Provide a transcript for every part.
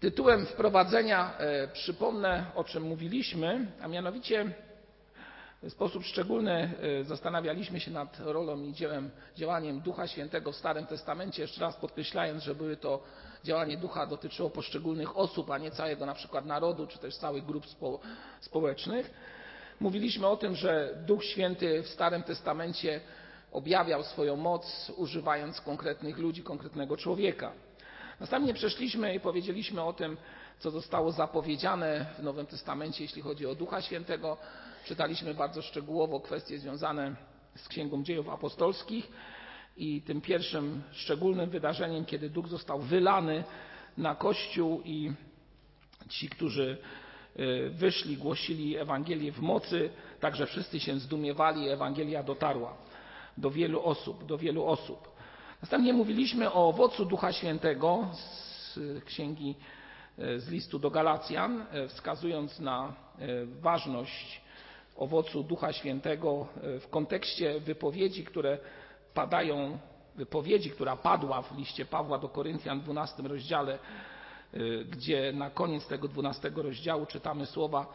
Tytułem wprowadzenia e, przypomnę, o czym mówiliśmy, a mianowicie w sposób szczególny e, zastanawialiśmy się nad rolą i działaniem Ducha Świętego w Starym Testamencie, jeszcze raz podkreślając, że to działanie Ducha dotyczyło poszczególnych osób, a nie całego na przykład narodu, czy też całych grup spo, społecznych. Mówiliśmy o tym, że Duch Święty w Starym Testamencie objawiał swoją moc, używając konkretnych ludzi, konkretnego człowieka. Następnie przeszliśmy i powiedzieliśmy o tym, co zostało zapowiedziane w Nowym Testamencie, jeśli chodzi o Ducha Świętego. Czytaliśmy bardzo szczegółowo kwestie związane z Księgą Dziejów Apostolskich i tym pierwszym szczególnym wydarzeniem, kiedy Duch został wylany na Kościół i ci, którzy y, wyszli, głosili Ewangelię w mocy, także wszyscy się zdumiewali, Ewangelia dotarła do wielu osób, do wielu osób. Następnie mówiliśmy o owocu Ducha Świętego z księgi, z listu do Galacjan, wskazując na ważność owocu Ducha Świętego w kontekście wypowiedzi, które padają, wypowiedzi, która padła w liście Pawła do Koryntian w 12 rozdziale, gdzie na koniec tego 12 rozdziału czytamy słowa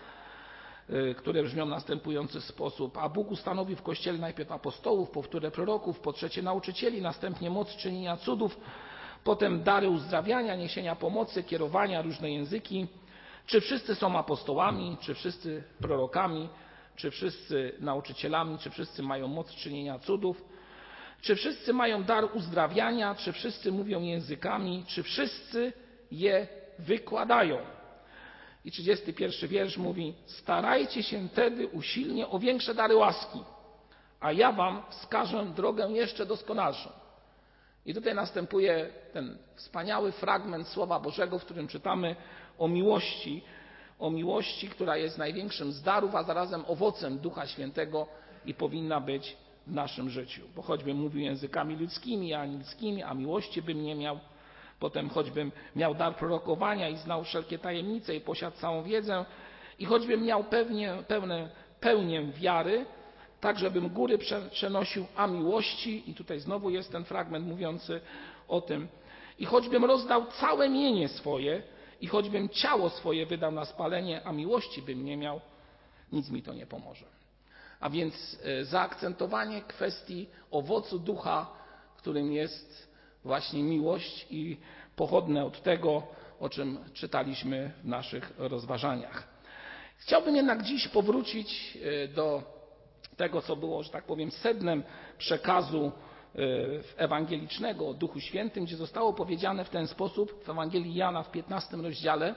które brzmią w następujący sposób. A Bóg ustanowił w Kościele najpierw apostołów, po proroków, po trzecie nauczycieli, następnie moc czynienia cudów, potem dary uzdrawiania, niesienia pomocy, kierowania, różne języki. Czy wszyscy są apostołami, czy wszyscy prorokami, czy wszyscy nauczycielami, czy wszyscy mają moc czynienia cudów? Czy wszyscy mają dar uzdrawiania, czy wszyscy mówią językami, czy wszyscy je wykładają? I 31 wiersz mówi: Starajcie się tedy usilnie o większe dary łaski, a ja wam wskażę drogę jeszcze doskonalszą. I tutaj następuje ten wspaniały fragment Słowa Bożego, w którym czytamy o miłości, o miłości, która jest największym z darów, a zarazem owocem Ducha Świętego i powinna być w naszym życiu. Bo choćbym mówił językami ludzkimi, a anielskimi, a miłości bym nie miał, Potem choćbym miał dar prorokowania i znał wszelkie tajemnice i posiadł całą wiedzę i choćbym miał pewnie, pełne, pełnię wiary, tak żebym góry przenosił, a miłości, i tutaj znowu jest ten fragment mówiący o tym, i choćbym rozdał całe mienie swoje, i choćbym ciało swoje wydał na spalenie, a miłości bym nie miał, nic mi to nie pomoże. A więc e, zaakcentowanie kwestii owocu ducha, którym jest właśnie miłość i pochodne od tego, o czym czytaliśmy w naszych rozważaniach. Chciałbym jednak dziś powrócić e, do tego, co było, że tak powiem, sednem przekazu e, ewangelicznego o Duchu Świętym, gdzie zostało powiedziane w ten sposób w Ewangelii Jana w 15 rozdziale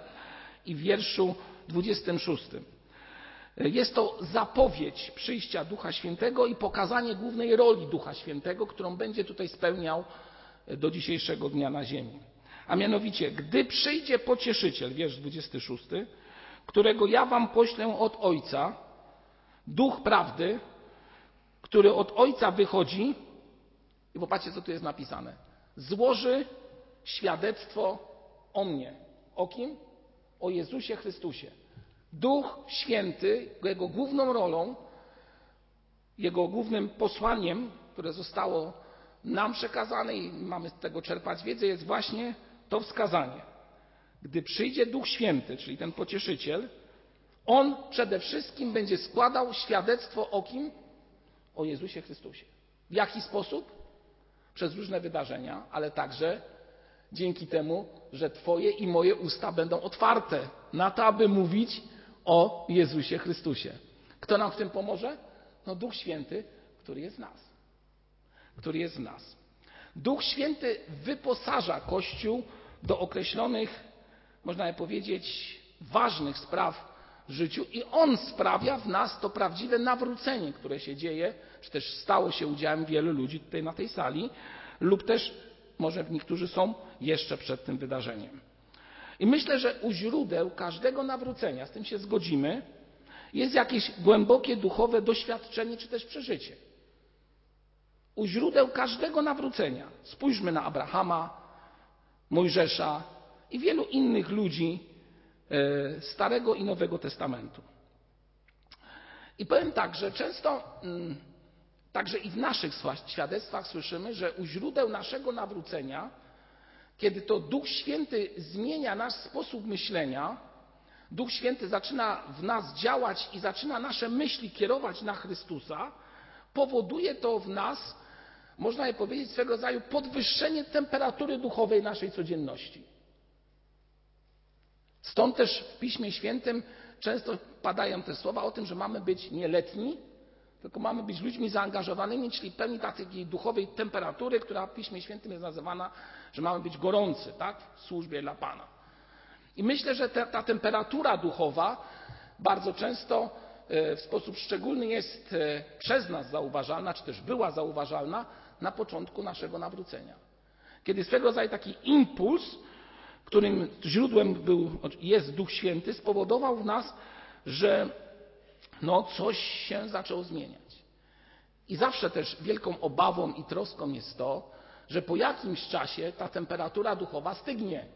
i w wierszu 26. E, jest to zapowiedź przyjścia Ducha Świętego i pokazanie głównej roli Ducha Świętego, którą będzie tutaj spełniał do dzisiejszego dnia na ziemi. A mianowicie, gdy przyjdzie pocieszyciel, wiersz 26, którego ja wam poślę od Ojca, duch prawdy, który od Ojca wychodzi, i popatrzcie, co tu jest napisane, złoży świadectwo o mnie. O kim? O Jezusie Chrystusie. Duch Święty, jego główną rolą, jego głównym posłaniem, które zostało nam przekazane i mamy z tego czerpać wiedzę, jest właśnie to wskazanie. Gdy przyjdzie Duch Święty, czyli ten pocieszyciel, on przede wszystkim będzie składał świadectwo o kim? O Jezusie Chrystusie. W jaki sposób? Przez różne wydarzenia, ale także dzięki temu, że Twoje i moje usta będą otwarte na to, aby mówić o Jezusie Chrystusie. Kto nam w tym pomoże? No Duch Święty, który jest w nas który jest w nas. Duch Święty wyposaża Kościół do określonych, można powiedzieć, ważnych spraw w życiu i On sprawia w nas to prawdziwe nawrócenie, które się dzieje, czy też stało się udziałem wielu ludzi tutaj na tej sali, lub też może niektórzy są jeszcze przed tym wydarzeniem. I myślę, że u źródeł każdego nawrócenia, z tym się zgodzimy, jest jakieś głębokie duchowe doświadczenie czy też przeżycie u źródeł każdego nawrócenia. Spójrzmy na Abrahama, Mojżesza i wielu innych ludzi e, Starego i Nowego Testamentu. I powiem tak, że często mm, także i w naszych świadectwach słyszymy, że u źródeł naszego nawrócenia kiedy to Duch Święty zmienia nasz sposób myślenia, Duch Święty zaczyna w nas działać i zaczyna nasze myśli kierować na Chrystusa, powoduje to w nas, można je powiedzieć, swego rodzaju podwyższenie temperatury duchowej naszej codzienności. Stąd też w Piśmie Świętym często padają te słowa o tym, że mamy być nieletni, tylko mamy być ludźmi zaangażowanymi, czyli pełni takiej duchowej temperatury, która w Piśmie Świętym jest nazywana, że mamy być gorący tak? w służbie dla Pana. I myślę, że ta, ta temperatura duchowa bardzo często w sposób szczególny jest e, przez nas zauważalna, czy też była zauważalna na początku naszego nawrócenia. Kiedy swego rodzaju taki impuls, którym źródłem był, jest Duch Święty, spowodował w nas, że no coś się zaczęło zmieniać. I zawsze też wielką obawą i troską jest to, że po jakimś czasie ta temperatura duchowa stygnie.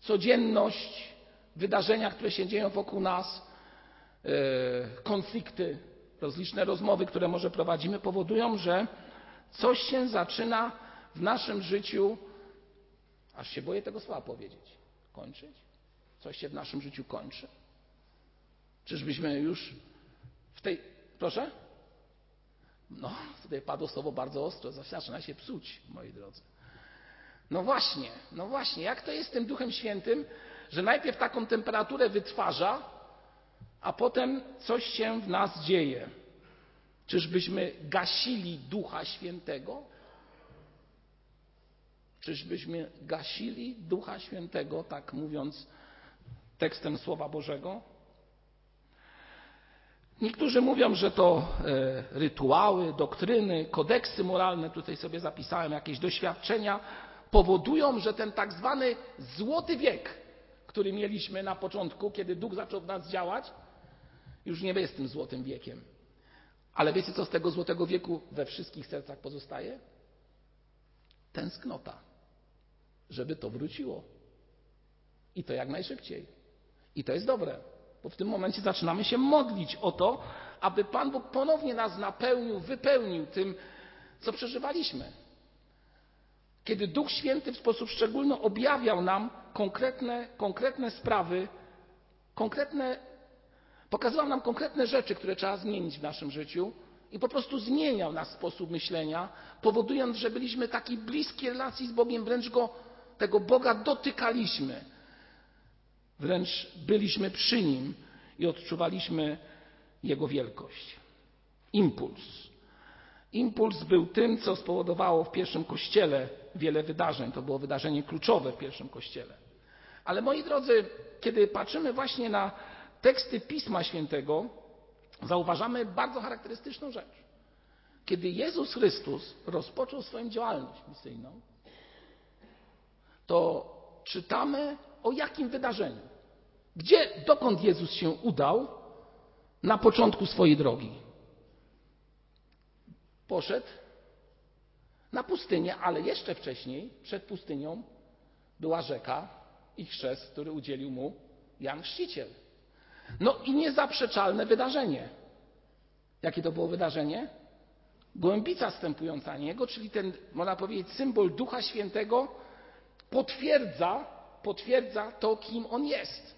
Codzienność, wydarzenia, które się dzieją wokół nas, e, konflikty, rozliczne rozmowy, które może prowadzimy, powodują, że coś się zaczyna w naszym życiu, aż się boję tego słowa powiedzieć, kończyć. Coś się w naszym życiu kończy. Czyżbyśmy już w tej. Proszę? No, tutaj padło słowo bardzo ostro, zaczyna się psuć, moi drodzy. No właśnie, no właśnie, jak to jest z tym Duchem Świętym, że najpierw taką temperaturę wytwarza, a potem coś się w nas dzieje. Czyżbyśmy gasili Ducha Świętego? Czyżbyśmy gasili Ducha Świętego, tak mówiąc tekstem Słowa Bożego? Niektórzy mówią, że to e, rytuały, doktryny, kodeksy moralne, tutaj sobie zapisałem jakieś doświadczenia, powodują, że ten tak zwany złoty wiek, który mieliśmy na początku, kiedy Duch zaczął w nas działać, już nie jest tym złotym wiekiem. Ale wiecie, co z tego złotego wieku we wszystkich sercach pozostaje? Tęsknota, żeby to wróciło. I to jak najszybciej. I to jest dobre. Bo w tym momencie zaczynamy się modlić o to, aby Pan Bóg ponownie nas napełnił, wypełnił tym, co przeżywaliśmy. Kiedy Duch Święty w sposób szczególny objawiał nam konkretne, konkretne sprawy, konkretne, pokazywał nam konkretne rzeczy, które trzeba zmienić w naszym życiu i po prostu zmieniał nasz sposób myślenia, powodując, że byliśmy takiej bliskiej relacji z Bogiem, wręcz go, tego Boga dotykaliśmy Wręcz byliśmy przy nim i odczuwaliśmy jego wielkość. Impuls. Impuls był tym, co spowodowało w pierwszym kościele wiele wydarzeń. To było wydarzenie kluczowe w pierwszym kościele. Ale moi drodzy, kiedy patrzymy właśnie na teksty Pisma Świętego, zauważamy bardzo charakterystyczną rzecz. Kiedy Jezus Chrystus rozpoczął swoją działalność misyjną, to czytamy o jakim wydarzeniu? Gdzie, dokąd Jezus się udał na początku swojej drogi? Poszedł na pustynię, ale jeszcze wcześniej, przed pustynią, była rzeka i chrzest, który udzielił mu Jan Chrzciciel. No i niezaprzeczalne wydarzenie. Jakie to było wydarzenie? Gołębica stępująca na niego, czyli ten, można powiedzieć, symbol Ducha Świętego, potwierdza potwierdza to, kim on jest.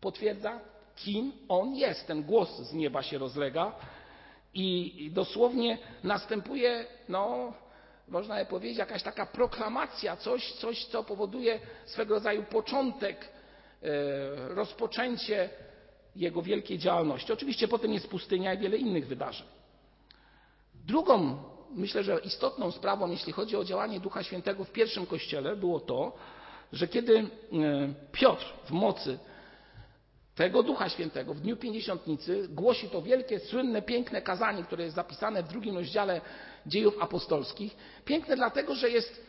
Potwierdza, kim on jest. Ten głos z nieba się rozlega i dosłownie następuje, no, można powiedzieć, jakaś taka proklamacja, coś, coś co powoduje swego rodzaju początek, rozpoczęcie jego wielkiej działalności. Oczywiście potem jest pustynia i wiele innych wydarzeń. Drugą, myślę, że istotną sprawą, jeśli chodzi o działanie Ducha Świętego w pierwszym kościele, było to, że kiedy e, Piotr w mocy tego Ducha Świętego w dniu Pięćdziesiątnicy głosi to wielkie, słynne, piękne kazanie, które jest zapisane w drugim rozdziale dziejów apostolskich. Piękne dlatego, że jest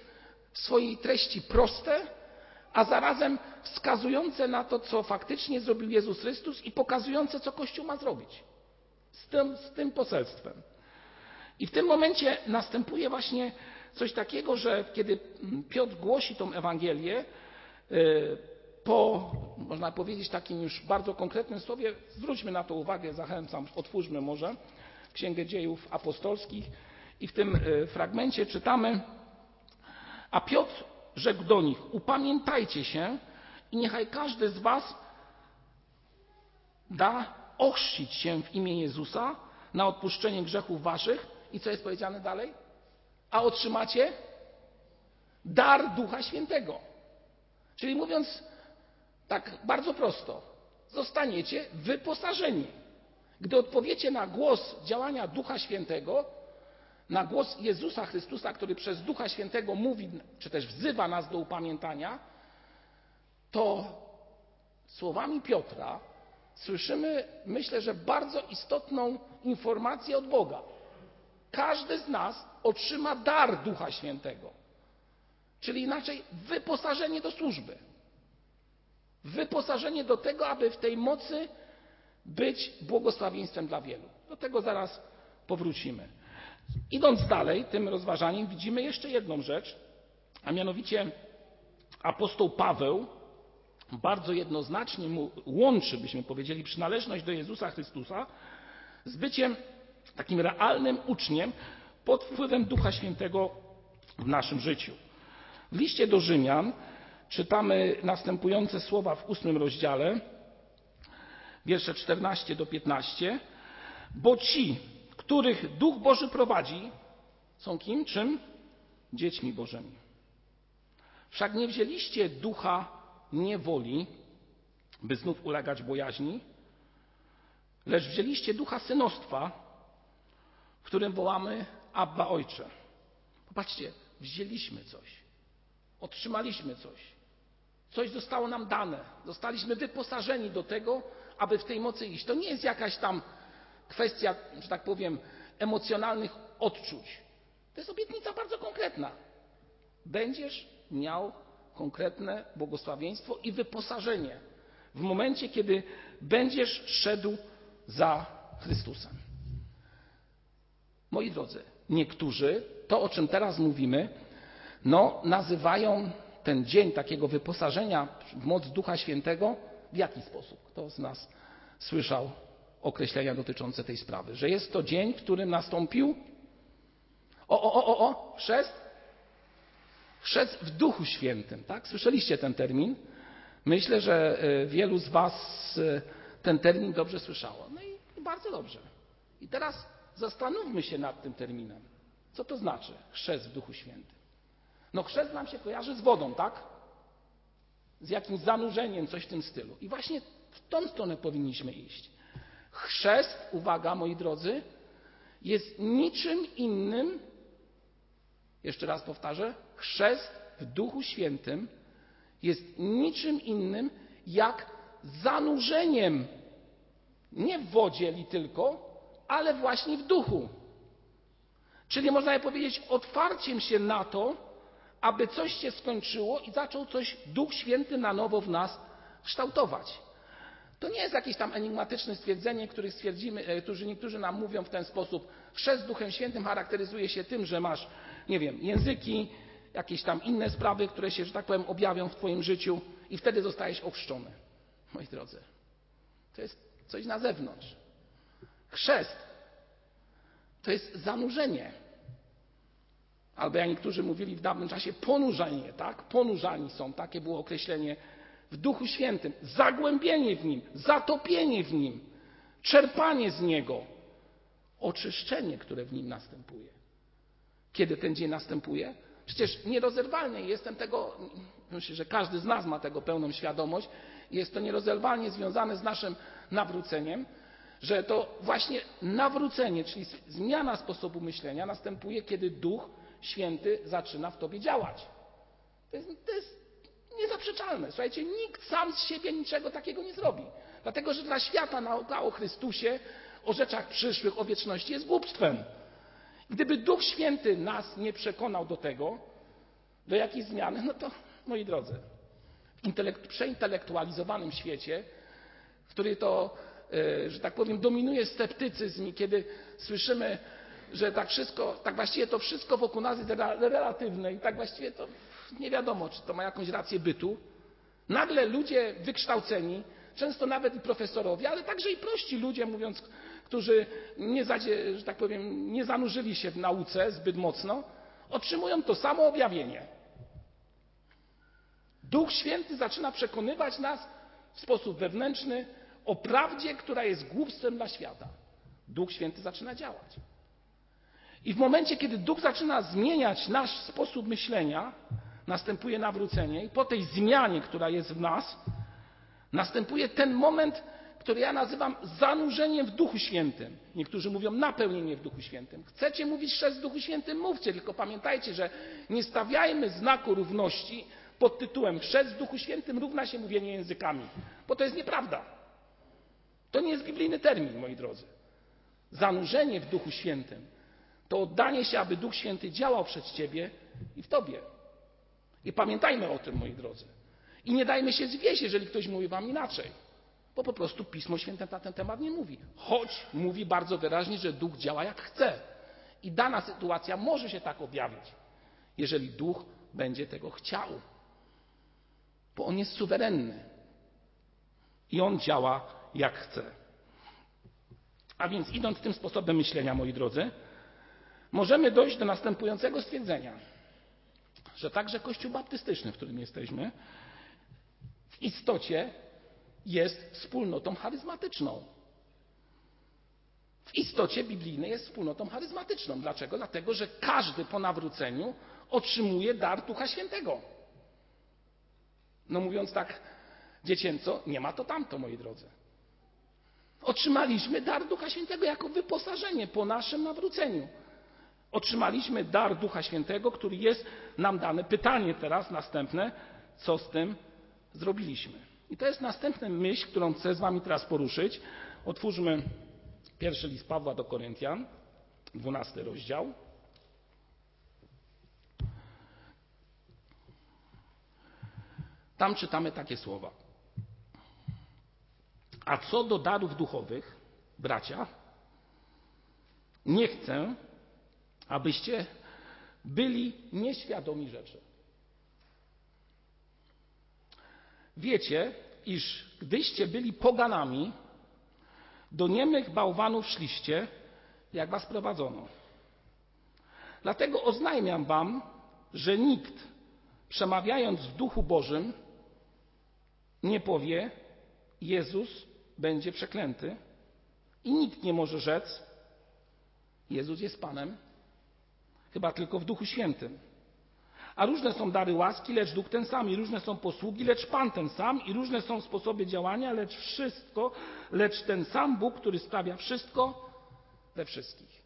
w swojej treści proste, a zarazem wskazujące na to, co faktycznie zrobił Jezus Chrystus i pokazujące, co Kościół ma zrobić z tym, z tym poselstwem. I w tym momencie następuje właśnie coś takiego, że kiedy Piotr głosi tą Ewangelię, y, po, można powiedzieć, takim już bardzo konkretnym słowie, zwróćmy na to uwagę, zachęcam, otwórzmy może Księgę Dziejów Apostolskich i w tym y, fragmencie czytamy, A Piotr rzekł do nich: Upamiętajcie się i niechaj każdy z was da ochrzcić się w imię Jezusa na odpuszczenie grzechów waszych. I co jest powiedziane dalej? A otrzymacie dar Ducha Świętego. Czyli mówiąc tak bardzo prosto, zostaniecie wyposażeni. Gdy odpowiecie na głos działania Ducha Świętego, na głos Jezusa Chrystusa, który przez Ducha Świętego mówi, czy też wzywa nas do upamiętania, to słowami Piotra słyszymy, myślę, że bardzo istotną informację od Boga. Każdy z nas otrzyma dar Ducha Świętego, czyli inaczej wyposażenie do służby. Wyposażenie do tego, aby w tej mocy być błogosławieństwem dla wielu. Do tego zaraz powrócimy. Idąc dalej tym rozważaniem, widzimy jeszcze jedną rzecz, a mianowicie apostoł Paweł bardzo jednoznacznie łączy, byśmy powiedzieli, przynależność do Jezusa Chrystusa z byciem takim realnym uczniem pod wpływem Ducha Świętego w naszym życiu. W liście do Rzymian czytamy następujące słowa w ósmym rozdziale, wiersze 14 do 15. Bo ci, których Duch Boży prowadzi, są kim? Czym? Dziećmi Bożymi. Wszak nie wzięliście ducha niewoli, by znów ulegać bojaźni, lecz wzięliście ducha synostwa, w którym wołamy Abba Ojcze. Popatrzcie, wzięliśmy coś, otrzymaliśmy coś, coś zostało nam dane, zostaliśmy wyposażeni do tego, aby w tej mocy iść. To nie jest jakaś tam kwestia, że tak powiem, emocjonalnych odczuć. To jest obietnica bardzo konkretna. Będziesz miał konkretne błogosławieństwo i wyposażenie w momencie, kiedy będziesz szedł za Chrystusem. Moi drodzy, niektórzy to, o czym teraz mówimy, no, nazywają ten dzień takiego wyposażenia w moc Ducha Świętego w jaki sposób? Kto z nas słyszał określenia dotyczące tej sprawy? Że jest to dzień, w którym nastąpił o, o, o, o, o, chrzest? Chrzest w Duchu Świętym, tak? Słyszeliście ten termin? Myślę, że e, wielu z Was e, ten termin dobrze słyszało. No i bardzo dobrze. I teraz zastanówmy się nad tym terminem. Co to znaczy chrzest w Duchu Świętym? No chrzest nam się kojarzy z wodą, tak? z jakimś zanurzeniem, coś w tym stylu. I właśnie w tą stronę powinniśmy iść. Chrzest, uwaga moi drodzy, jest niczym innym, jeszcze raz powtarzę, chrzest w Duchu Świętym jest niczym innym jak zanurzeniem nie w wodzie li tylko, ale właśnie w duchu. Czyli można by powiedzieć otwarciem się na to, aby coś się skończyło i zaczął coś Duch Święty na nowo w nas kształtować. To nie jest jakieś tam enigmatyczne stwierdzenie, które niektórzy nam mówią w ten sposób. Chrzest Duchem Świętym charakteryzuje się tym, że masz, nie wiem, języki, jakieś tam inne sprawy, które się, że tak powiem, objawią w Twoim życiu i wtedy zostajesz ochrzczony. Moi drodzy, to jest coś na zewnątrz. Chrzest to jest zanurzenie albo jak niektórzy mówili w dawnym czasie, ponurzanie, tak? Ponurzani są, takie było określenie w Duchu Świętym. Zagłębienie w Nim, zatopienie w Nim, czerpanie z Niego, oczyszczenie, które w Nim następuje. Kiedy ten dzień następuje? Przecież nierozerwalnie jestem tego, myślę, że każdy z nas ma tego pełną świadomość, jest to nierozerwalnie związane z naszym nawróceniem, że to właśnie nawrócenie, czyli zmiana sposobu myślenia następuje, kiedy duch Święty zaczyna w tobie działać. To jest, to jest niezaprzeczalne. Słuchajcie, nikt sam z siebie niczego takiego nie zrobi. Dlatego, że dla świata nauka o Chrystusie, o rzeczach przyszłych, o wieczności jest głupstwem. Gdyby Duch Święty nas nie przekonał do tego, do jakiejś zmiany, no to, moi drodzy, w przeintelektualizowanym świecie, w którym to, e, że tak powiem, dominuje sceptycyzm i kiedy słyszymy że tak wszystko, tak właściwie to wszystko wokół nas jest relatywne i tak właściwie to nie wiadomo, czy to ma jakąś rację bytu. Nagle ludzie wykształceni, często nawet i profesorowie, ale także i prości ludzie, mówiąc, którzy nie, że tak powiem, nie zanurzyli się w nauce zbyt mocno, otrzymują to samo objawienie. Duch Święty zaczyna przekonywać nas w sposób wewnętrzny o prawdzie, która jest głupstwem dla świata. Duch Święty zaczyna działać. I w momencie, kiedy Duch zaczyna zmieniać nasz sposób myślenia, następuje nawrócenie, i po tej zmianie, która jest w nas, następuje ten moment, który ja nazywam zanurzeniem w Duchu Świętym. Niektórzy mówią napełnienie w Duchu Świętym. Chcecie mówić chrzest w Duchu Świętym? Mówcie, tylko pamiętajcie, że nie stawiajmy znaku równości pod tytułem chrzest w Duchu Świętym równa się mówienie językami, bo to jest nieprawda. To nie jest biblijny termin, moi drodzy. Zanurzenie w Duchu Świętym to oddanie się, aby Duch Święty działał przez Ciebie i w Tobie. I pamiętajmy o tym, moi drodzy. I nie dajmy się zwieść, jeżeli ktoś mówi Wam inaczej. Bo po prostu Pismo Święte na ten temat nie mówi. Choć mówi bardzo wyraźnie, że Duch działa jak chce. I dana sytuacja może się tak objawić, jeżeli Duch będzie tego chciał. Bo On jest suwerenny. I On działa jak chce. A więc idąc tym sposobem myślenia, moi drodzy, możemy dojść do następującego stwierdzenia, że także Kościół Baptystyczny, w którym jesteśmy, w istocie jest wspólnotą charyzmatyczną. W istocie biblijny jest wspólnotą charyzmatyczną. Dlaczego? Dlatego, że każdy po nawróceniu otrzymuje dar Ducha Świętego. No mówiąc tak dziecięco, nie ma to tamto, moi drodzy. Otrzymaliśmy dar Ducha Świętego jako wyposażenie po naszym nawróceniu. Otrzymaliśmy dar Ducha Świętego, który jest nam dany. Pytanie teraz następne, co z tym zrobiliśmy? I to jest następna myśl, którą chcę z Wami teraz poruszyć. Otwórzmy pierwszy list Pawła do Koryntian, dwunasty rozdział. Tam czytamy takie słowa. A co do darów duchowych, bracia, nie chcę, abyście byli nieświadomi rzeczy. Wiecie, iż gdyście byli poganami, do niemych bałwanów szliście, jak was prowadzono. Dlatego oznajmiam wam, że nikt, przemawiając w duchu Bożym, nie powie, Jezus będzie przeklęty, i nikt nie może rzec, Jezus jest Panem, chyba tylko w Duchu Świętym. A różne są dary łaski, lecz duch ten sam, i różne są posługi, lecz Pan ten sam, i różne są sposoby działania, lecz wszystko, lecz ten sam Bóg, który sprawia wszystko we wszystkich.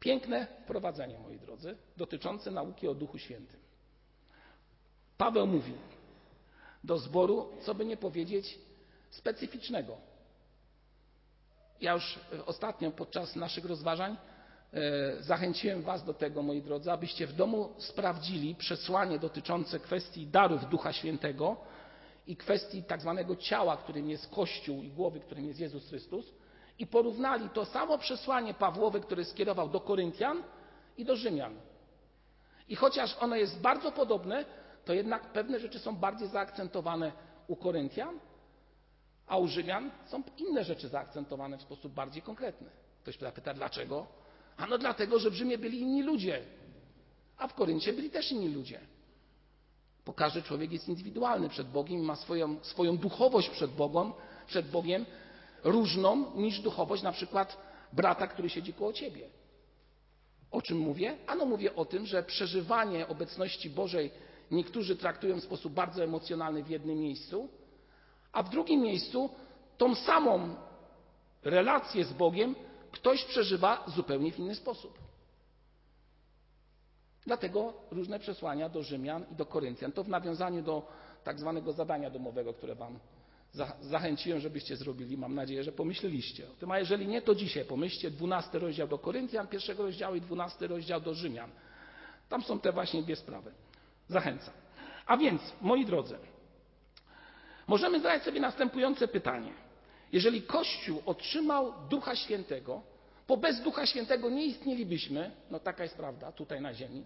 Piękne wprowadzenie, moi drodzy, dotyczące nauki o Duchu Świętym. Paweł mówi do zboru, co by nie powiedzieć, specyficznego. Ja już ostatnio podczas naszych rozważań zachęciłem Was do tego, moi drodzy, abyście w domu sprawdzili przesłanie dotyczące kwestii darów Ducha Świętego i kwestii tak zwanego ciała, którym jest Kościół i głowy, którym jest Jezus Chrystus i porównali to samo przesłanie Pawłowe, które skierował do Koryntian i do Rzymian. I chociaż ono jest bardzo podobne, to jednak pewne rzeczy są bardziej zaakcentowane u Koryntian, a u Rzymian są inne rzeczy zaakcentowane w sposób bardziej konkretny. Ktoś zapyta, dlaczego? Ano dlatego, że w Rzymie byli inni ludzie, a w Koryncie byli też inni ludzie. Bo każdy człowiek jest indywidualny przed Bogiem, ma swoją, swoją duchowość przed Bogiem, przed Bogiem różną niż duchowość na przykład brata, który siedzi koło ciebie. O czym mówię? Ano mówię o tym, że przeżywanie obecności Bożej niektórzy traktują w sposób bardzo emocjonalny w jednym miejscu, a w drugim miejscu tą samą relację z Bogiem ktoś przeżywa zupełnie w inny sposób. Dlatego różne przesłania do Rzymian i do Koryntian. To w nawiązaniu do tak zwanego zadania domowego, które Wam zachęciłem, żebyście zrobili. Mam nadzieję, że pomyśleliście o tym. A jeżeli nie, to dzisiaj pomyślcie. 12 rozdział do Koryntian, pierwszego rozdziału i 12 rozdział do Rzymian. Tam są te właśnie dwie sprawy. Zachęcam. A więc, moi drodzy, możemy zadać sobie następujące pytanie. Jeżeli Kościół otrzymał Ducha Świętego, bo bez Ducha Świętego nie istnielibyśmy, no taka jest prawda, tutaj na ziemi.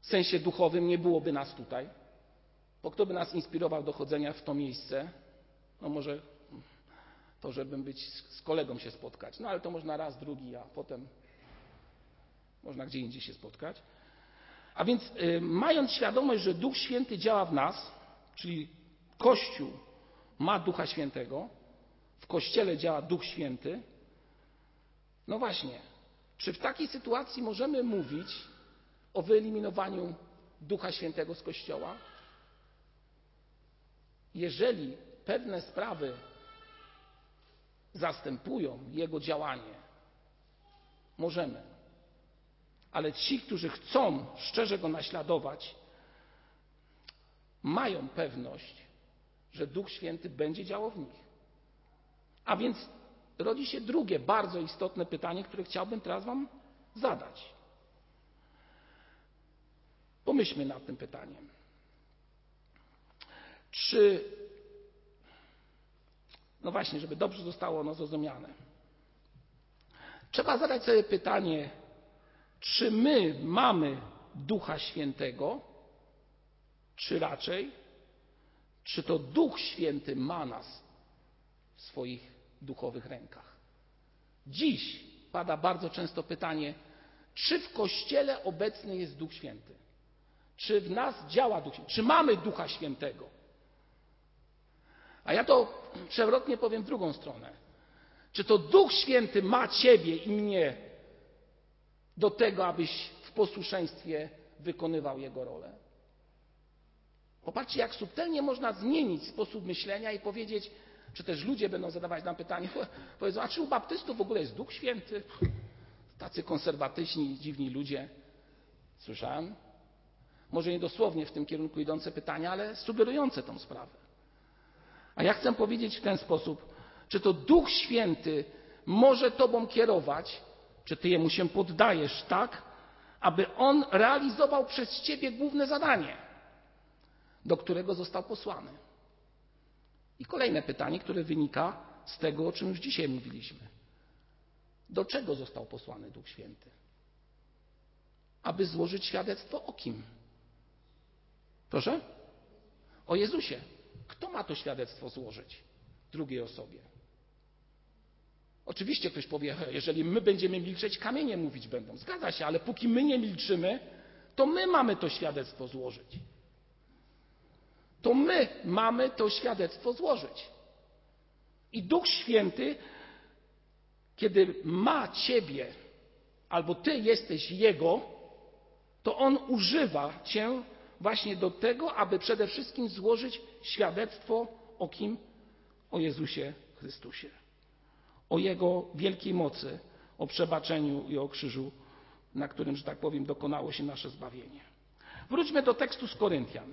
W sensie duchowym nie byłoby nas tutaj, bo kto by nas inspirował do chodzenia w to miejsce? No może to, żebym być z kolegą się spotkać. No ale to można raz, drugi, a potem można gdzie indziej się spotkać. A więc y, mając świadomość, że Duch Święty działa w nas, czyli Kościół ma Ducha Świętego, w Kościele działa Duch Święty, no właśnie, czy w takiej sytuacji możemy mówić o wyeliminowaniu Ducha Świętego z Kościoła? Jeżeli pewne sprawy zastępują Jego działanie, możemy. Ale ci, którzy chcą szczerze Go naśladować, mają pewność, że Duch Święty będzie działał w nich. A więc rodzi się drugie bardzo istotne pytanie, które chciałbym teraz Wam zadać. Pomyślmy nad tym pytaniem. Czy, no właśnie, żeby dobrze zostało ono zrozumiane, trzeba zadać sobie pytanie, czy my mamy Ducha Świętego, czy raczej, czy to Duch Święty ma nas w swoich duchowych rękach. Dziś pada bardzo często pytanie, czy w Kościele obecny jest Duch Święty? Czy w nas działa Duch Święty? Czy mamy Ducha Świętego? A ja to przewrotnie powiem w drugą stronę. Czy to Duch Święty ma Ciebie i mnie do tego, abyś w posłuszeństwie wykonywał Jego rolę? Popatrzcie, jak subtelnie można zmienić sposób myślenia i powiedzieć, czy też ludzie będą zadawać nam pytanie, powiedzą, a czy u baptystów w ogóle jest Duch Święty? Tacy konserwatyczni, dziwni ludzie. Słyszałem? Może nie dosłownie w tym kierunku idące pytania, ale sugerujące tą sprawę. A ja chcę powiedzieć w ten sposób, czy to Duch Święty może Tobą kierować, czy Ty Jemu się poddajesz tak, aby On realizował przez Ciebie główne zadanie, do którego został posłany. I kolejne pytanie, które wynika z tego, o czym już dzisiaj mówiliśmy. Do czego został posłany Duch Święty? Aby złożyć świadectwo o kim? Proszę? O Jezusie. Kto ma to świadectwo złożyć drugiej osobie? Oczywiście ktoś powie, jeżeli my będziemy milczeć, kamienie mówić będą. Zgadza się, ale póki my nie milczymy, to my mamy to świadectwo złożyć to my mamy to świadectwo złożyć. I Duch Święty, kiedy ma Ciebie, albo Ty jesteś Jego, to On używa Cię właśnie do tego, aby przede wszystkim złożyć świadectwo o kim? O Jezusie Chrystusie. O Jego wielkiej mocy, o przebaczeniu i o krzyżu, na którym, że tak powiem, dokonało się nasze zbawienie. Wróćmy do tekstu z Koryntian.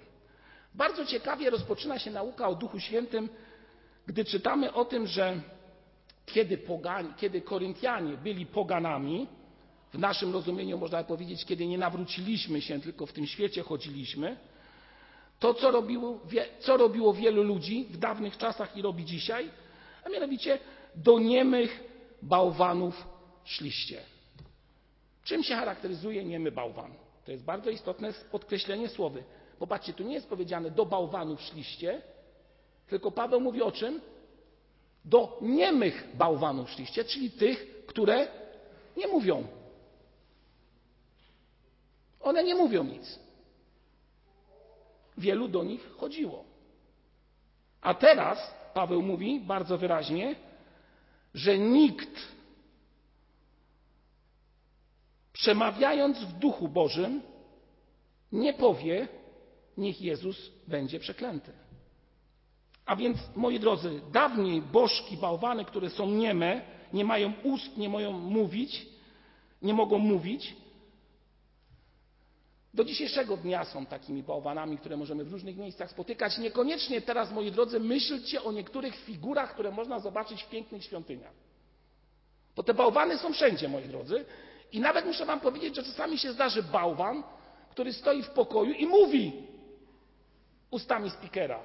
Bardzo ciekawie rozpoczyna się nauka o Duchu Świętym, gdy czytamy o tym, że kiedy, pogani, kiedy Koryntianie byli poganami, w naszym rozumieniu można powiedzieć, kiedy nie nawróciliśmy się, tylko w tym świecie chodziliśmy, to co robiło, co robiło wielu ludzi w dawnych czasach i robi dzisiaj, a mianowicie do niemych bałwanów szliście. Czym się charakteryzuje niemy bałwan? To jest bardzo istotne podkreślenie słowy. Popatrzcie, tu nie jest powiedziane do bałwanów szliście, tylko Paweł mówi o czym? Do niemych bałwanów szliście, czyli tych, które nie mówią. One nie mówią nic. Wielu do nich chodziło. A teraz Paweł mówi bardzo wyraźnie, że nikt przemawiając w duchu Bożym nie powie, niech Jezus będzie przeklęty. A więc, moi drodzy, dawniej bożki, bałwany, które są nieme, nie mają ust, nie mogą mówić, nie mogą mówić, do dzisiejszego dnia są takimi bałwanami, które możemy w różnych miejscach spotykać. Niekoniecznie teraz, moi drodzy, myślcie o niektórych figurach, które można zobaczyć w pięknych świątyniach. Bo te bałwany są wszędzie, moi drodzy. I nawet muszę Wam powiedzieć, że czasami się zdarzy bałwan, który stoi w pokoju i mówi ustami spikera.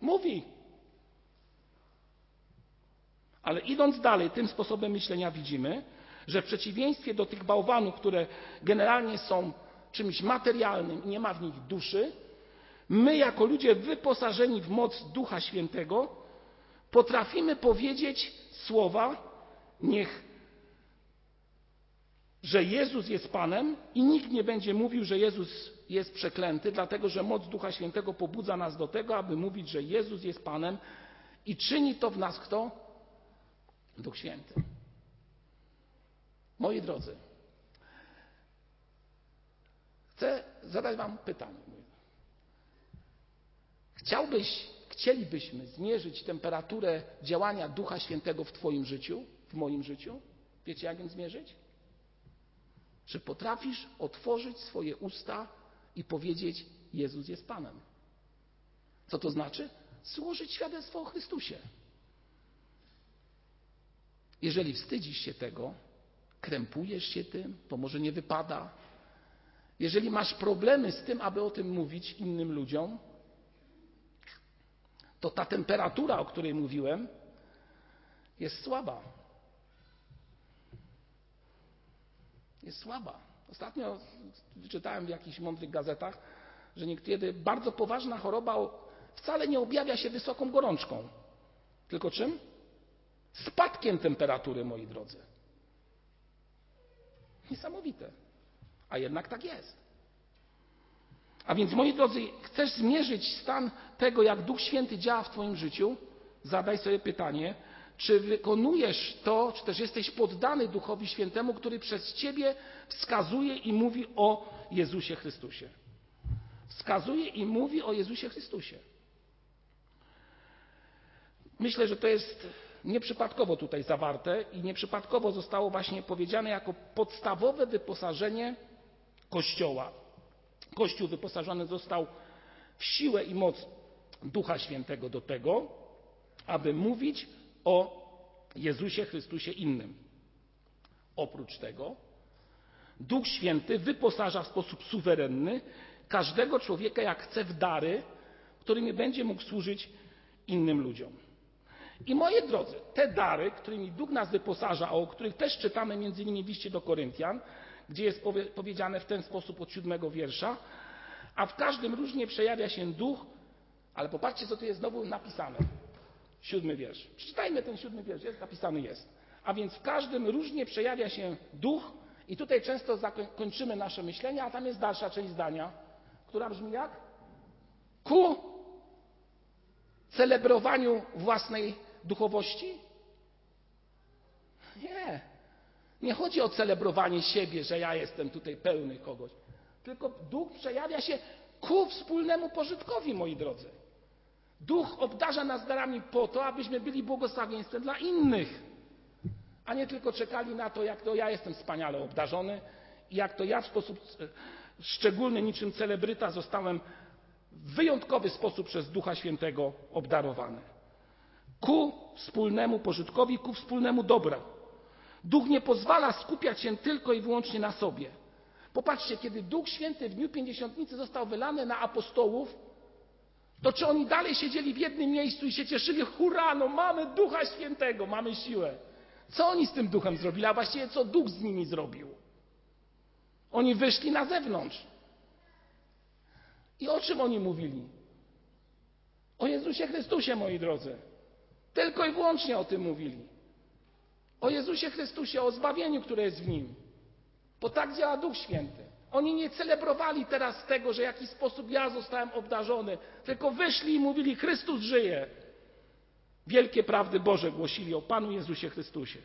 Mówi. Ale idąc dalej, tym sposobem myślenia widzimy, że w przeciwieństwie do tych bałwanów, które generalnie są czymś materialnym i nie ma w nich duszy, my jako ludzie wyposażeni w moc Ducha Świętego potrafimy powiedzieć słowa, niech że Jezus jest Panem i nikt nie będzie mówił, że Jezus jest przeklęty, dlatego że moc Ducha Świętego pobudza nas do tego, aby mówić, że Jezus jest Panem i czyni to w nas kto? Duch Święty. Moi drodzy, chcę zadać Wam pytanie. Chciałbyś, chcielibyśmy zmierzyć temperaturę działania Ducha Świętego w Twoim życiu, w moim życiu? Wiecie, jak ją zmierzyć? Czy potrafisz otworzyć swoje usta i powiedzieć: Jezus jest Panem? Co to znaczy? Złożyć świadectwo o Chrystusie. Jeżeli wstydzisz się tego, krępujesz się tym, to może nie wypada. Jeżeli masz problemy z tym, aby o tym mówić innym ludziom, to ta temperatura, o której mówiłem, jest słaba. Jest słaba. Ostatnio wyczytałem w jakichś mądrych gazetach, że niekiedy bardzo poważna choroba wcale nie objawia się wysoką gorączką, tylko czym? Spadkiem temperatury, moi drodzy. Niesamowite. A jednak tak jest. A więc, moi drodzy, chcesz zmierzyć stan tego, jak Duch Święty działa w Twoim życiu? Zadaj sobie pytanie, czy wykonujesz to, czy też jesteś poddany Duchowi Świętemu, który przez Ciebie wskazuje i mówi o Jezusie Chrystusie. Wskazuje i mówi o Jezusie Chrystusie. Myślę, że to jest nieprzypadkowo tutaj zawarte i nieprzypadkowo zostało właśnie powiedziane jako podstawowe wyposażenie Kościoła. Kościół wyposażony został w siłę i moc Ducha Świętego do tego, aby mówić o Jezusie Chrystusie innym. Oprócz tego, Duch Święty wyposaża w sposób suwerenny każdego człowieka, jak chce, w dary, którymi będzie mógł służyć innym ludziom. I moi drodzy, te dary, którymi Duch nas wyposaża, o których też czytamy między innymi w liście do Koryntian, gdzie jest powiedziane w ten sposób od siódmego wiersza, a w każdym różnie przejawia się duch, ale popatrzcie, co tu jest znowu napisane. Siódmy wiersz. Przeczytajmy ten siódmy wiersz, jest napisany jest. A więc w każdym różnie przejawia się duch i tutaj często zakończymy nasze myślenie, a tam jest dalsza część zdania, która brzmi jak? Ku celebrowaniu własnej duchowości? Nie. Nie chodzi o celebrowanie siebie, że ja jestem tutaj pełny kogoś. Tylko duch przejawia się ku wspólnemu pożytkowi, moi drodzy. Duch obdarza nas darami po to, abyśmy byli błogosławieństwem dla innych, a nie tylko czekali na to, jak to ja jestem wspaniale obdarzony i jak to ja w sposób e, szczególny, niczym celebryta, zostałem w wyjątkowy sposób przez Ducha Świętego obdarowany. Ku wspólnemu pożytkowi, ku wspólnemu dobra. Duch nie pozwala skupiać się tylko i wyłącznie na sobie. Popatrzcie, kiedy Duch Święty w dniu pięćdziesiątnicy został wylany na apostołów, to czy oni dalej siedzieli w jednym miejscu i się cieszyli, hurra, no mamy Ducha Świętego, mamy siłę. Co oni z tym Duchem zrobili, a właściwie co Duch z nimi zrobił? Oni wyszli na zewnątrz. I o czym oni mówili? O Jezusie Chrystusie, moi drodzy. Tylko i wyłącznie o tym mówili. O Jezusie Chrystusie, o zbawieniu, które jest w Nim. Bo tak działa Duch Święty. Oni nie celebrowali teraz tego, że w jakiś sposób ja zostałem obdarzony, tylko wyszli i mówili: Chrystus żyje. Wielkie prawdy Boże głosili o Panu Jezusie Chrystusie.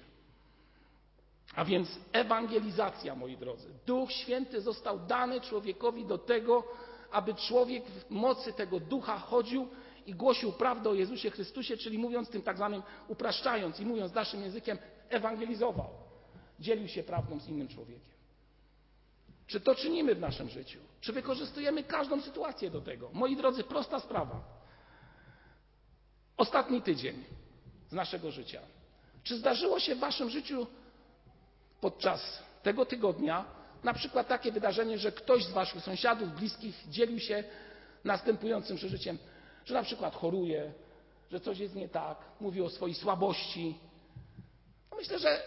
A więc ewangelizacja, moi drodzy. Duch Święty został dany człowiekowi do tego, aby człowiek w mocy tego ducha chodził i głosił prawdę o Jezusie Chrystusie, czyli mówiąc tym tak zwanym, upraszczając i mówiąc naszym językiem, ewangelizował. Dzielił się prawdą z innym człowiekiem. Czy to czynimy w naszym życiu? Czy wykorzystujemy każdą sytuację do tego? Moi drodzy, prosta sprawa. Ostatni tydzień z naszego życia. Czy zdarzyło się w Waszym życiu podczas tego tygodnia na przykład takie wydarzenie, że ktoś z Waszych sąsiadów, bliskich dzielił się następującym przeżyciem, że na przykład choruje, że coś jest nie tak, mówi o swojej słabości. No myślę, że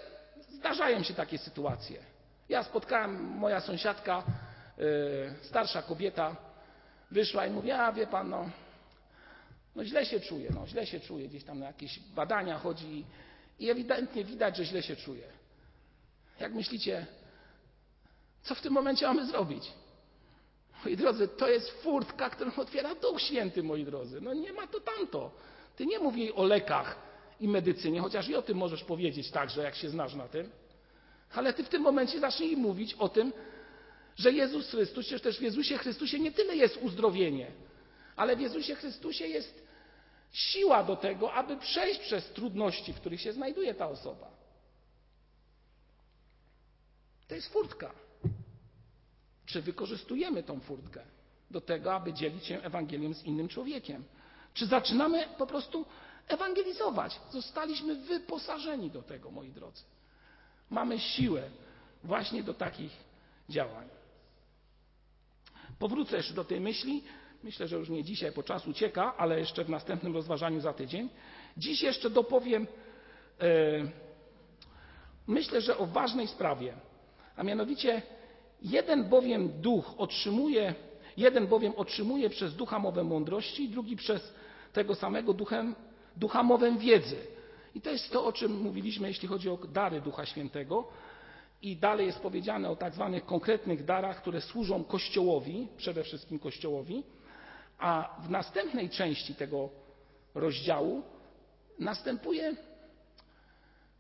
zdarzają się takie sytuacje. Ja spotkałem, moja sąsiadka, yy, starsza kobieta, wyszła i mówi, a wie pan, no, no źle się czuje, no źle się czuje, gdzieś tam na jakieś badania chodzi i ewidentnie widać, że źle się czuje. Jak myślicie, Co w tym momencie mamy zrobić? Moi drodzy, to jest furtka, którą otwiera Duch Święty, moi drodzy. No nie ma to tamto. Ty nie mów jej o lekach i medycynie, chociaż i o tym możesz powiedzieć także, jak się znasz na tym. Ale ty w tym momencie zacznij mówić o tym, że Jezus Chrystus, przecież też w Jezusie Chrystusie nie tyle jest uzdrowienie, ale w Jezusie Chrystusie jest siła do tego, aby przejść przez trudności, w których się znajduje ta osoba. To jest furtka. Czy wykorzystujemy tą furtkę do tego, aby dzielić się Ewangelią z innym człowiekiem? Czy zaczynamy po prostu ewangelizować? Zostaliśmy wyposażeni do tego, moi drodzy. Mamy siłę właśnie do takich działań. Powrócę jeszcze do tej myśli. Myślę, że już nie dzisiaj, po czas ucieka, ale jeszcze w następnym rozważaniu za tydzień. Dziś jeszcze dopowiem, e, myślę, że o ważnej sprawie, a mianowicie jeden bowiem duch otrzymuje, jeden bowiem otrzymuje przez ducha mowę mądrości, drugi przez tego samego duchem, ducha mowę wiedzy. I to jest to, o czym mówiliśmy, jeśli chodzi o dary Ducha Świętego. I dalej jest powiedziane o tak zwanych konkretnych darach, które służą Kościołowi, przede wszystkim Kościołowi. A w następnej części tego rozdziału następuje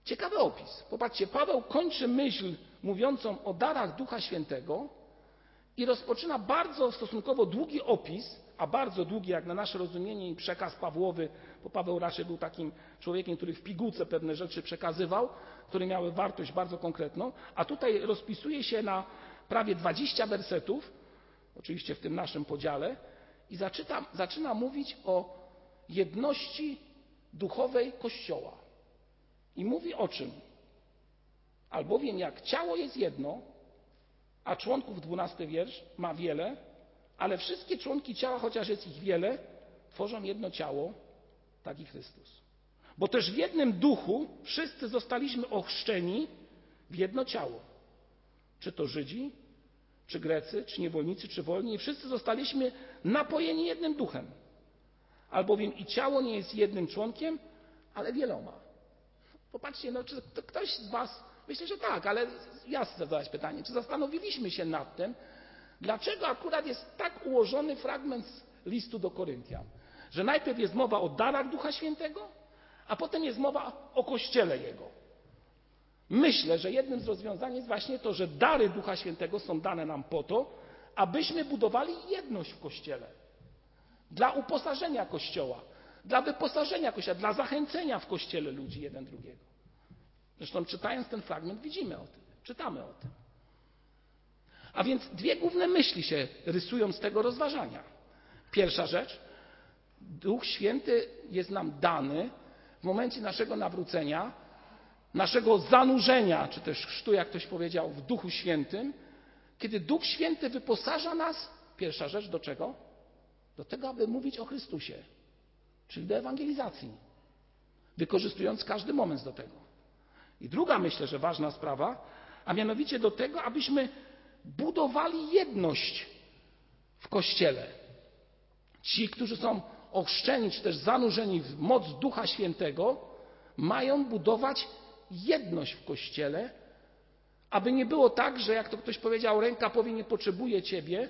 ciekawy opis. Popatrzcie, Paweł kończy myśl mówiącą o darach Ducha Świętego i rozpoczyna bardzo stosunkowo długi opis, a bardzo długi jak na nasze rozumienie i przekaz Pawłowy, bo Paweł raczej był takim człowiekiem, który w pigułce pewne rzeczy przekazywał, które miały wartość bardzo konkretną, a tutaj rozpisuje się na prawie 20 wersetów, oczywiście w tym naszym podziale, i zaczyna, zaczyna mówić o jedności duchowej Kościoła. I mówi o czym? Albowiem jak ciało jest jedno, a członków, dwunasty wiersz, ma wiele, ale wszystkie członki ciała, chociaż jest ich wiele, tworzą jedno ciało, tak i Chrystus. Bo też w jednym duchu wszyscy zostaliśmy ochrzczeni w jedno ciało. Czy to Żydzi, czy Grecy, czy niewolnicy, czy wolni, wszyscy zostaliśmy napojeni jednym duchem. Albowiem i ciało nie jest jednym członkiem, ale wieloma. Popatrzcie, no, czy ktoś z Was, myślę, że tak, ale ja chcę zadać pytanie, czy zastanowiliśmy się nad tym, dlaczego akurat jest tak ułożony fragment listu do Koryntian? Że najpierw jest mowa o darach Ducha Świętego, a potem jest mowa o Kościele Jego. Myślę, że jednym z rozwiązań jest właśnie to, że dary Ducha Świętego są dane nam po to, abyśmy budowali jedność w Kościele. Dla uposażenia Kościoła, dla wyposażenia Kościoła, dla zachęcenia w Kościele ludzi jeden drugiego. Zresztą czytając ten fragment widzimy o tym, czytamy o tym. A więc dwie główne myśli się rysują z tego rozważania. Pierwsza rzecz, Duch Święty jest nam dany w momencie naszego nawrócenia, naszego zanurzenia, czy też chrztu, jak ktoś powiedział, w Duchu Świętym, kiedy Duch Święty wyposaża nas, pierwsza rzecz, do czego? Do tego, aby mówić o Chrystusie, czyli do ewangelizacji, wykorzystując każdy moment do tego. I druga, myślę, że ważna sprawa, a mianowicie do tego, abyśmy budowali jedność w Kościele. Ci, którzy są ochrzczeni, czy też zanurzeni w moc Ducha Świętego, mają budować jedność w Kościele, aby nie było tak, że jak to ktoś powiedział, ręka powie nie potrzebuje Ciebie,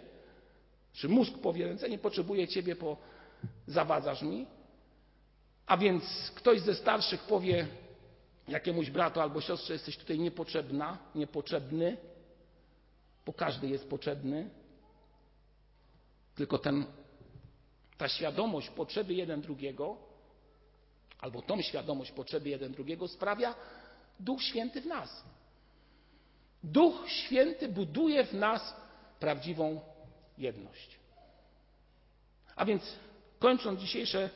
czy mózg powie ręce nie potrzebuje Ciebie, bo zawadzasz mi, a więc ktoś ze starszych powie jakiemuś bratu albo siostrze jesteś tutaj niepotrzebna, niepotrzebny, bo każdy jest potrzebny, tylko ten ta świadomość potrzeby jeden drugiego, albo tą świadomość potrzeby jeden drugiego sprawia Duch Święty w nas. Duch Święty buduje w nas prawdziwą jedność. A więc kończąc dzisiejsze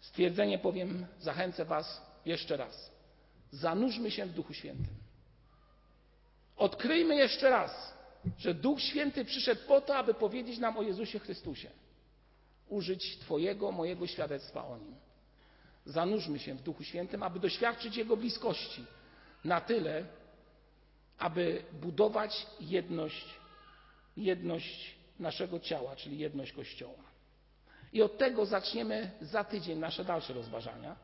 stwierdzenie, powiem, zachęcę Was jeszcze raz. Zanurzmy się w Duchu Świętym. Odkryjmy jeszcze raz, że Duch Święty przyszedł po to, aby powiedzieć nam o Jezusie Chrystusie użyć Twojego, mojego świadectwa o Nim. Zanurzmy się w Duchu Świętym, aby doświadczyć Jego bliskości na tyle, aby budować jedność, jedność naszego ciała, czyli jedność Kościoła. I od tego zaczniemy za tydzień nasze dalsze rozważania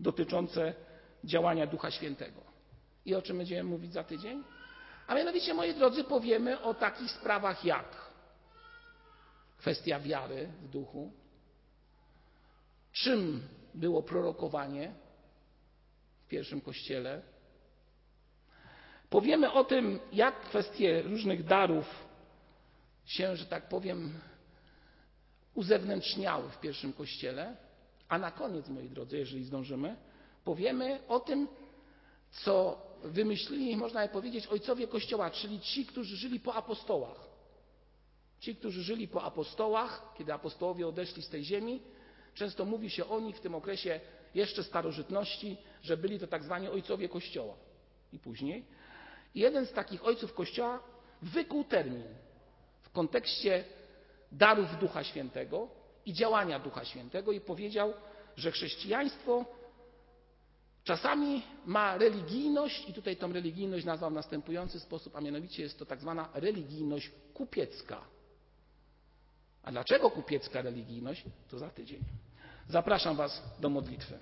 dotyczące działania Ducha Świętego. I o czym będziemy mówić za tydzień? A mianowicie, moi drodzy, powiemy o takich sprawach jak kwestia wiary w duchu, czym było prorokowanie w pierwszym kościele. Powiemy o tym, jak kwestie różnych darów się, że tak powiem, uzewnętrzniały w pierwszym kościele. A na koniec, moi drodzy, jeżeli zdążymy, powiemy o tym, co wymyślili, można by powiedzieć, ojcowie Kościoła, czyli ci, którzy żyli po apostołach. Ci, którzy żyli po apostołach, kiedy apostołowie odeszli z tej ziemi, często mówi się o nich w tym okresie jeszcze starożytności, że byli to tak zwani ojcowie Kościoła i później. Jeden z takich ojców Kościoła wykuł termin w kontekście darów Ducha Świętego i działania Ducha Świętego i powiedział, że chrześcijaństwo czasami ma religijność i tutaj tą religijność nazwał w następujący sposób, a mianowicie jest to tak zwana religijność kupiecka. A dlaczego kupiecka religijność? To za tydzień. Zapraszam Was do modlitwy.